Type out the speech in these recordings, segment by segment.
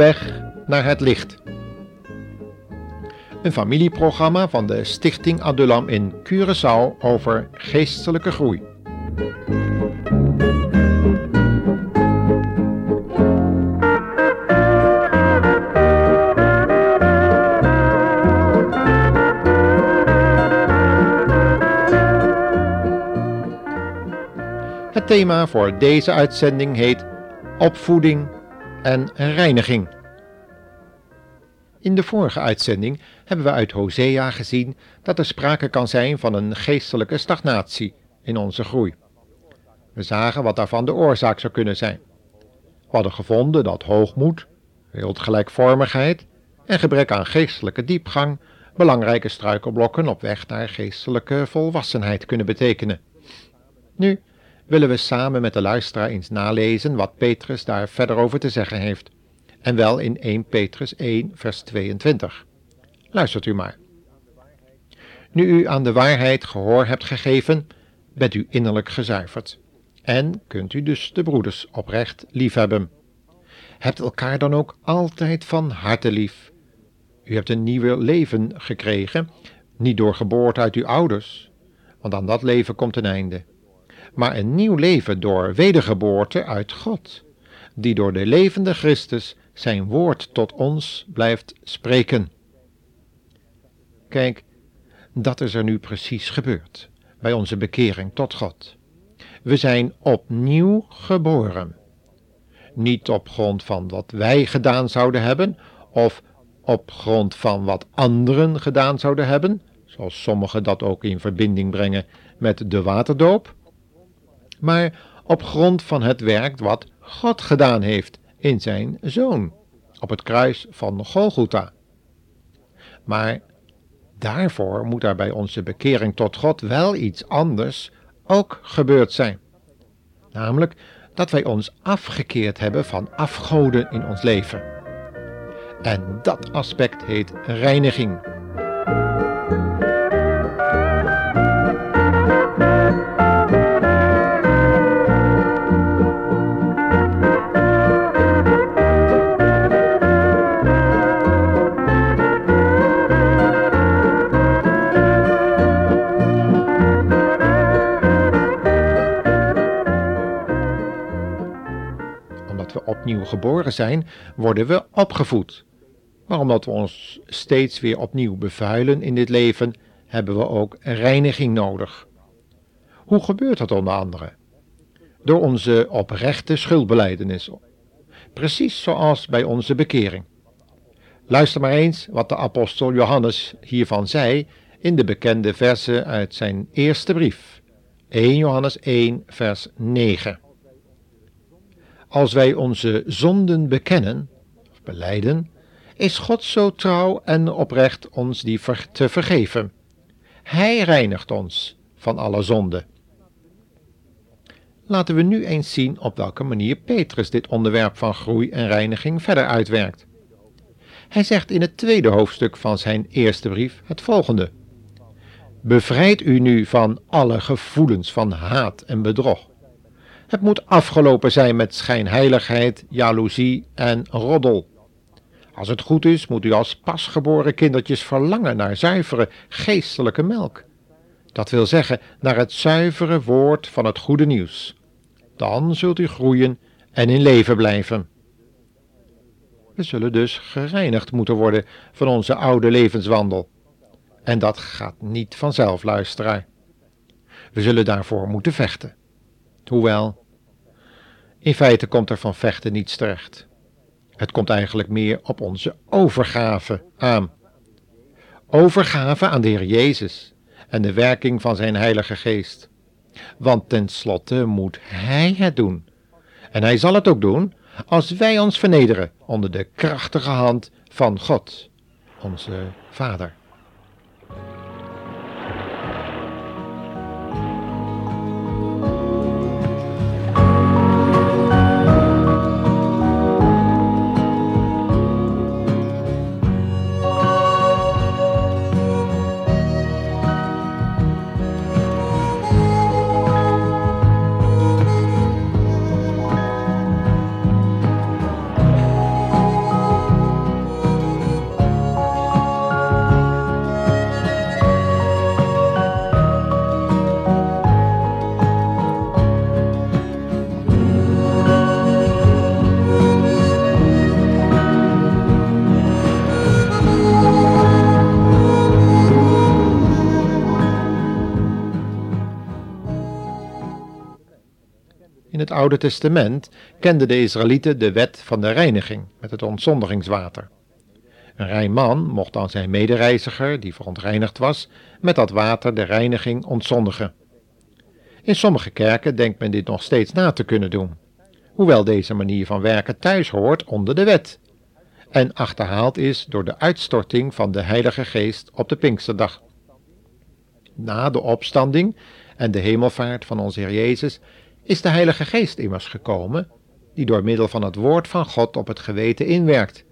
weg naar het licht. Een familieprogramma van de Stichting Adulam in Curaçao over geestelijke groei. Het thema voor deze uitzending heet Opvoeding en Reiniging. In de vorige uitzending hebben we uit Hosea gezien dat er sprake kan zijn van een geestelijke stagnatie in onze groei. We zagen wat daarvan de oorzaak zou kunnen zijn. We hadden gevonden dat hoogmoed, wereldgelijkvormigheid en gebrek aan geestelijke diepgang belangrijke struikelblokken op weg naar geestelijke volwassenheid kunnen betekenen. Nu willen we samen met de luisteraar eens nalezen wat Petrus daar verder over te zeggen heeft, en wel in 1 Petrus 1, vers 22. Luistert u maar. Nu u aan de waarheid gehoor hebt gegeven, bent u innerlijk gezuiverd, en kunt u dus de broeders oprecht liefhebben. Hebt elkaar dan ook altijd van harte lief. U hebt een nieuw leven gekregen, niet door geboorte uit uw ouders, want aan dat leven komt een einde maar een nieuw leven door wedergeboorte uit God, die door de levende Christus zijn woord tot ons blijft spreken. Kijk, dat is er nu precies gebeurd bij onze bekering tot God. We zijn opnieuw geboren. Niet op grond van wat wij gedaan zouden hebben, of op grond van wat anderen gedaan zouden hebben, zoals sommigen dat ook in verbinding brengen met de waterdoop, maar op grond van het werk wat God gedaan heeft in zijn Zoon op het kruis van Golgotha. Maar daarvoor moet er bij onze bekering tot God wel iets anders ook gebeurd zijn. Namelijk dat wij ons afgekeerd hebben van afgoden in ons leven. En dat aspect heet reiniging. Opnieuw geboren zijn, worden we opgevoed. Maar omdat we ons steeds weer opnieuw bevuilen in dit leven, hebben we ook reiniging nodig. Hoe gebeurt dat onder andere? Door onze oprechte schuldbeleidenis. Precies zoals bij onze bekering. Luister maar eens wat de apostel Johannes hiervan zei in de bekende versen uit zijn eerste brief. 1 Johannes 1, vers 9. Als wij onze zonden bekennen, of beleiden, is God zo trouw en oprecht ons die te vergeven. Hij reinigt ons van alle zonde. Laten we nu eens zien op welke manier Petrus dit onderwerp van groei en reiniging verder uitwerkt. Hij zegt in het tweede hoofdstuk van zijn eerste brief het volgende: Bevrijd u nu van alle gevoelens van haat en bedrog het moet afgelopen zijn met schijnheiligheid, jaloezie en roddel. Als het goed is, moet u als pasgeboren kindertjes verlangen naar zuivere geestelijke melk. Dat wil zeggen, naar het zuivere woord van het goede nieuws. Dan zult u groeien en in leven blijven. We zullen dus gereinigd moeten worden van onze oude levenswandel. En dat gaat niet vanzelf, luisteraar. We zullen daarvoor moeten vechten. Hoewel, in feite komt er van vechten niets terecht. Het komt eigenlijk meer op onze overgave aan. Overgave aan de Heer Jezus en de werking van zijn Heilige Geest. Want tenslotte moet Hij het doen. En Hij zal het ook doen als wij ons vernederen onder de krachtige hand van God, onze Vader. In het Oude Testament kenden de Israëlieten de wet van de reiniging met het ontzondigingswater. Een rein man mocht dan zijn medereiziger, die verontreinigd was, met dat water de reiniging ontzondigen. In sommige kerken denkt men dit nog steeds na te kunnen doen, hoewel deze manier van werken thuis hoort onder de wet en achterhaald is door de uitstorting van de Heilige Geest op de Pinksterdag. Na de opstanding en de hemelvaart van onze Heer Jezus is de Heilige Geest immers gekomen, die door middel van het woord van God op het geweten inwerkt,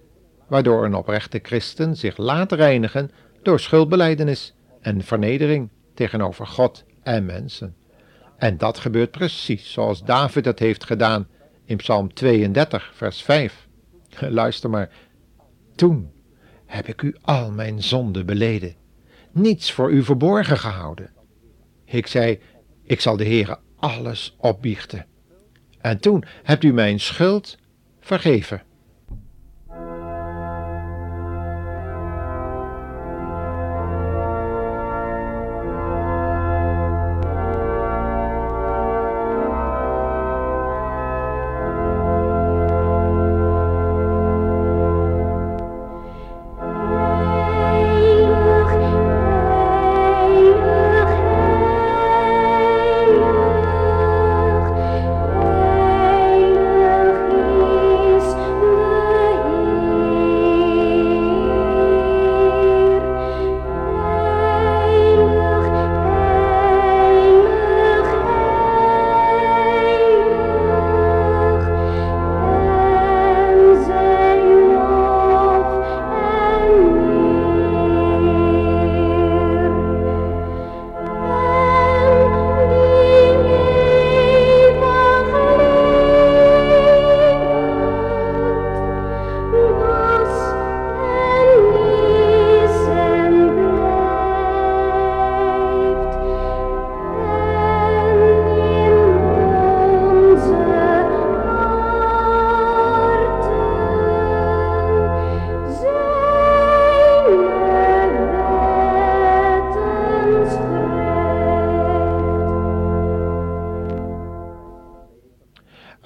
waardoor een oprechte christen zich laat reinigen door schuldbeleidenis en vernedering tegenover God en mensen. En dat gebeurt precies zoals David het heeft gedaan in Psalm 32, vers 5. Luister maar, toen heb ik u al mijn zonden beleden, niets voor u verborgen gehouden. Ik zei, ik zal de Heere alles opbiechten. En toen hebt u mijn schuld vergeven.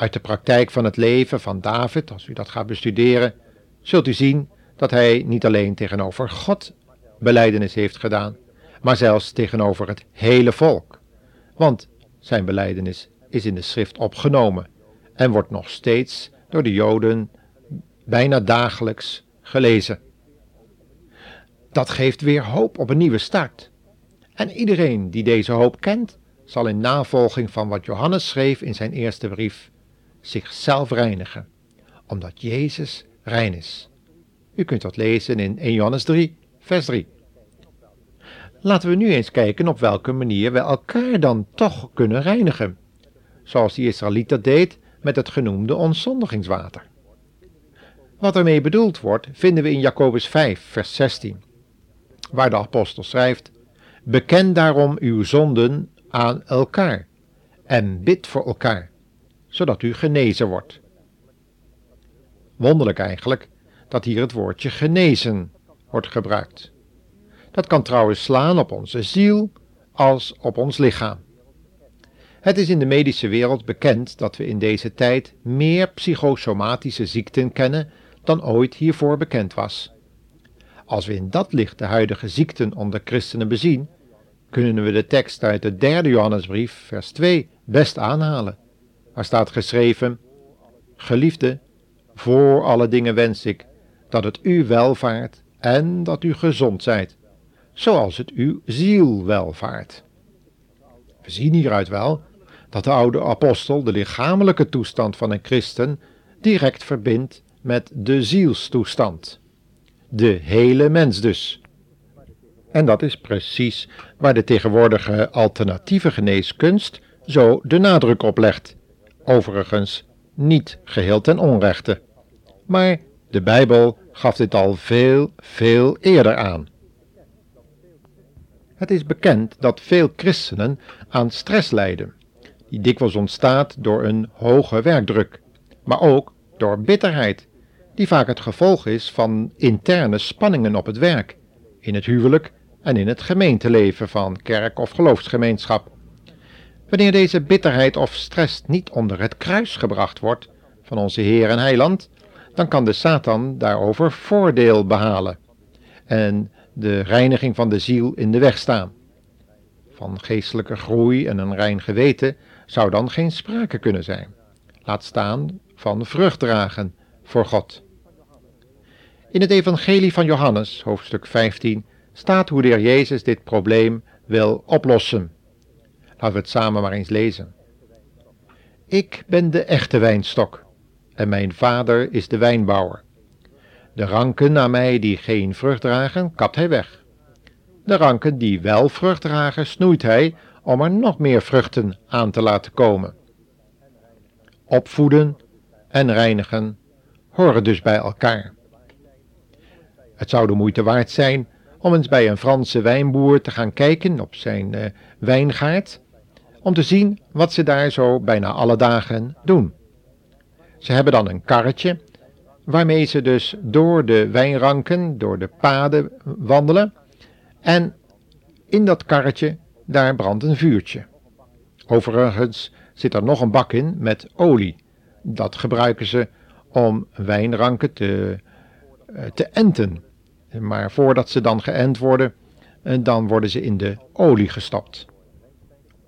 Uit de praktijk van het leven van David, als u dat gaat bestuderen, zult u zien dat hij niet alleen tegenover God beleidenis heeft gedaan, maar zelfs tegenover het hele volk. Want zijn beleidenis is in de schrift opgenomen en wordt nog steeds door de Joden bijna dagelijks gelezen. Dat geeft weer hoop op een nieuwe start. En iedereen die deze hoop kent, zal in navolging van wat Johannes schreef in zijn eerste brief zichzelf reinigen, omdat Jezus rein is. U kunt dat lezen in 1 Johannes 3, vers 3. Laten we nu eens kijken op welke manier we elkaar dan toch kunnen reinigen, zoals die Israëliet dat deed met het genoemde ontzondigingswater. Wat ermee bedoeld wordt, vinden we in Jacobus 5, vers 16, waar de apostel schrijft: Beken daarom uw zonden aan elkaar en bid voor elkaar, zodat u genezen wordt. Wonderlijk eigenlijk dat hier het woordje genezen wordt gebruikt. Dat kan trouwens slaan op onze ziel als op ons lichaam. Het is in de medische wereld bekend dat we in deze tijd meer psychosomatische ziekten kennen dan ooit hiervoor bekend was. Als we in dat licht de huidige ziekten onder christenen bezien, kunnen we de tekst uit de derde Johannesbrief, vers 2, best aanhalen. Er staat geschreven: Geliefde, voor alle dingen wens ik dat het u welvaart en dat u gezond zijt, zoals het uw ziel welvaart. We zien hieruit wel dat de oude apostel de lichamelijke toestand van een christen direct verbindt met de zielstoestand. De hele mens dus. En dat is precies waar de tegenwoordige alternatieve geneeskunst zo de nadruk op legt. Overigens niet geheel ten onrechte. Maar de Bijbel gaf dit al veel, veel eerder aan. Het is bekend dat veel christenen aan stress lijden, die dikwijls ontstaat door een hoge werkdruk, maar ook door bitterheid, die vaak het gevolg is van interne spanningen op het werk, in het huwelijk en in het gemeenteleven van kerk of geloofsgemeenschap. Wanneer deze bitterheid of stress niet onder het kruis gebracht wordt van onze Heer en Heiland, dan kan de Satan daarover voordeel behalen en de reiniging van de ziel in de weg staan. Van geestelijke groei en een rein geweten zou dan geen sprake kunnen zijn. Laat staan van vrucht dragen voor God. In het Evangelie van Johannes, hoofdstuk 15, staat hoe de Heer Jezus dit probleem wil oplossen. Laten we het samen maar eens lezen. Ik ben de echte wijnstok en mijn vader is de wijnbouwer. De ranken aan mij die geen vrucht dragen, kapt hij weg. De ranken die wel vrucht dragen, snoeit hij om er nog meer vruchten aan te laten komen. Opvoeden en reinigen horen dus bij elkaar. Het zou de moeite waard zijn om eens bij een Franse wijnboer te gaan kijken op zijn uh, wijngaard, om te zien wat ze daar zo bijna alle dagen doen. Ze hebben dan een karretje, waarmee ze dus door de wijnranken, door de paden wandelen, en in dat karretje, daar brandt een vuurtje. Overigens zit er nog een bak in met olie. Dat gebruiken ze om wijnranken te, eh, te enten. Maar voordat ze dan geënt worden, eh, dan worden ze in de olie gestopt.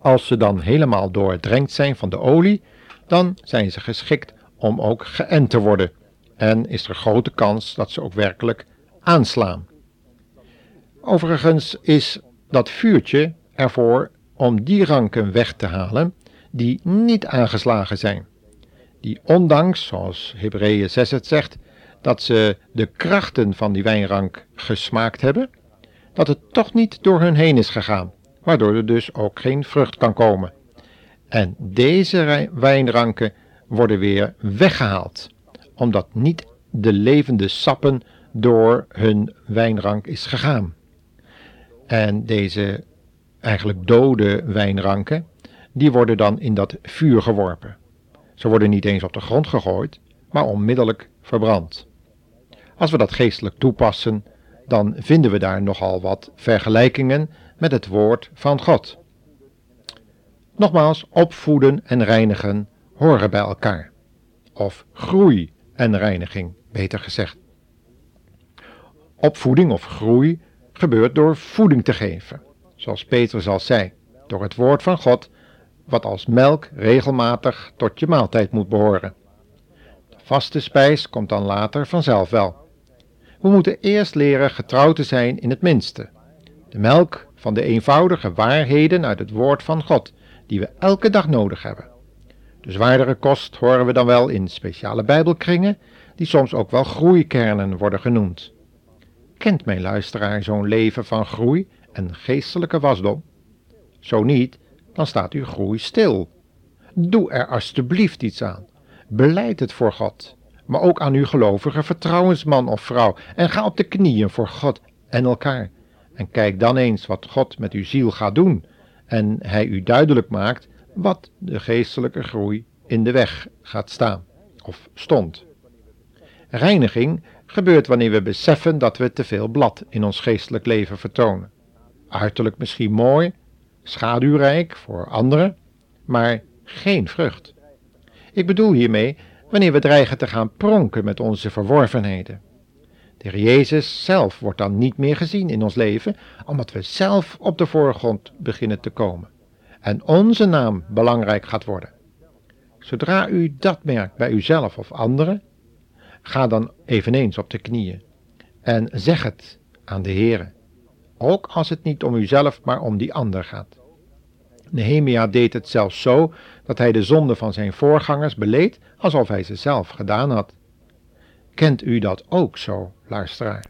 Als ze dan helemaal doordrenkt zijn van de olie, dan zijn ze geschikt om ook geënt te worden en is er grote kans dat ze ook werkelijk aanslaan. Overigens is dat vuurtje ervoor om die ranken weg te halen die niet aangeslagen zijn. Die ondanks, zoals Hebreeën 6 het zegt, dat ze de krachten van die wijnrank gesmaakt hebben, dat het toch niet door hun heen is gegaan, waardoor er dus ook geen vrucht kan komen. En deze wijnranken worden weer weggehaald, omdat niet de levende sappen door hun wijnrank is gegaan. En deze eigenlijk dode wijnranken, die worden dan in dat vuur geworpen. Ze worden niet eens op de grond gegooid, maar onmiddellijk verbrand. Als we dat geestelijk toepassen, dan vinden we daar nogal wat vergelijkingen met het woord van God. Nogmaals, opvoeden en reinigen horen bij elkaar. Of groei en reiniging, beter gezegd. Opvoeding of groei gebeurt door voeding te geven, zoals Petrus al zei, door het woord van God, wat als melk regelmatig tot je maaltijd moet behoren. De vaste spijs komt dan later vanzelf wel. We moeten eerst leren getrouw te zijn in het minste. De melk van de eenvoudige waarheden uit het woord van God, die we elke dag nodig hebben. De zwaardere kost horen we dan wel in speciale bijbelkringen, die soms ook wel groeikernen worden genoemd. Kent mijn luisteraar zo'n leven van groei en geestelijke wasdom? Zo niet, dan staat uw groei stil. Doe er alstublieft iets aan. Beleid het voor God, maar ook aan uw gelovige vertrouwensman of vrouw en ga op de knieën voor God en elkaar. En kijk dan eens wat God met uw ziel gaat doen en hij u duidelijk maakt wat de geestelijke groei in de weg gaat staan of stond. Reiniging gebeurt wanneer we beseffen dat we te veel blad in ons geestelijk leven vertonen. Uiterlijk misschien mooi, schaduwrijk voor anderen, maar geen vrucht. Ik bedoel hiermee wanneer we dreigen te gaan pronken met onze verworvenheden. De Heer Jezus zelf wordt dan niet meer gezien in ons leven, omdat we zelf op de voorgrond beginnen te komen en onze naam belangrijk gaat worden. Zodra u dat merkt bij uzelf of anderen, ga dan eveneens op de knieën en zeg het aan de Heere, ook als het niet om uzelf, maar om die ander gaat. Nehemia deed het zelfs zo dat hij de zonde van zijn voorgangers beleed alsof hij ze zelf gedaan had. Kent u dat ook zo, luisteraar?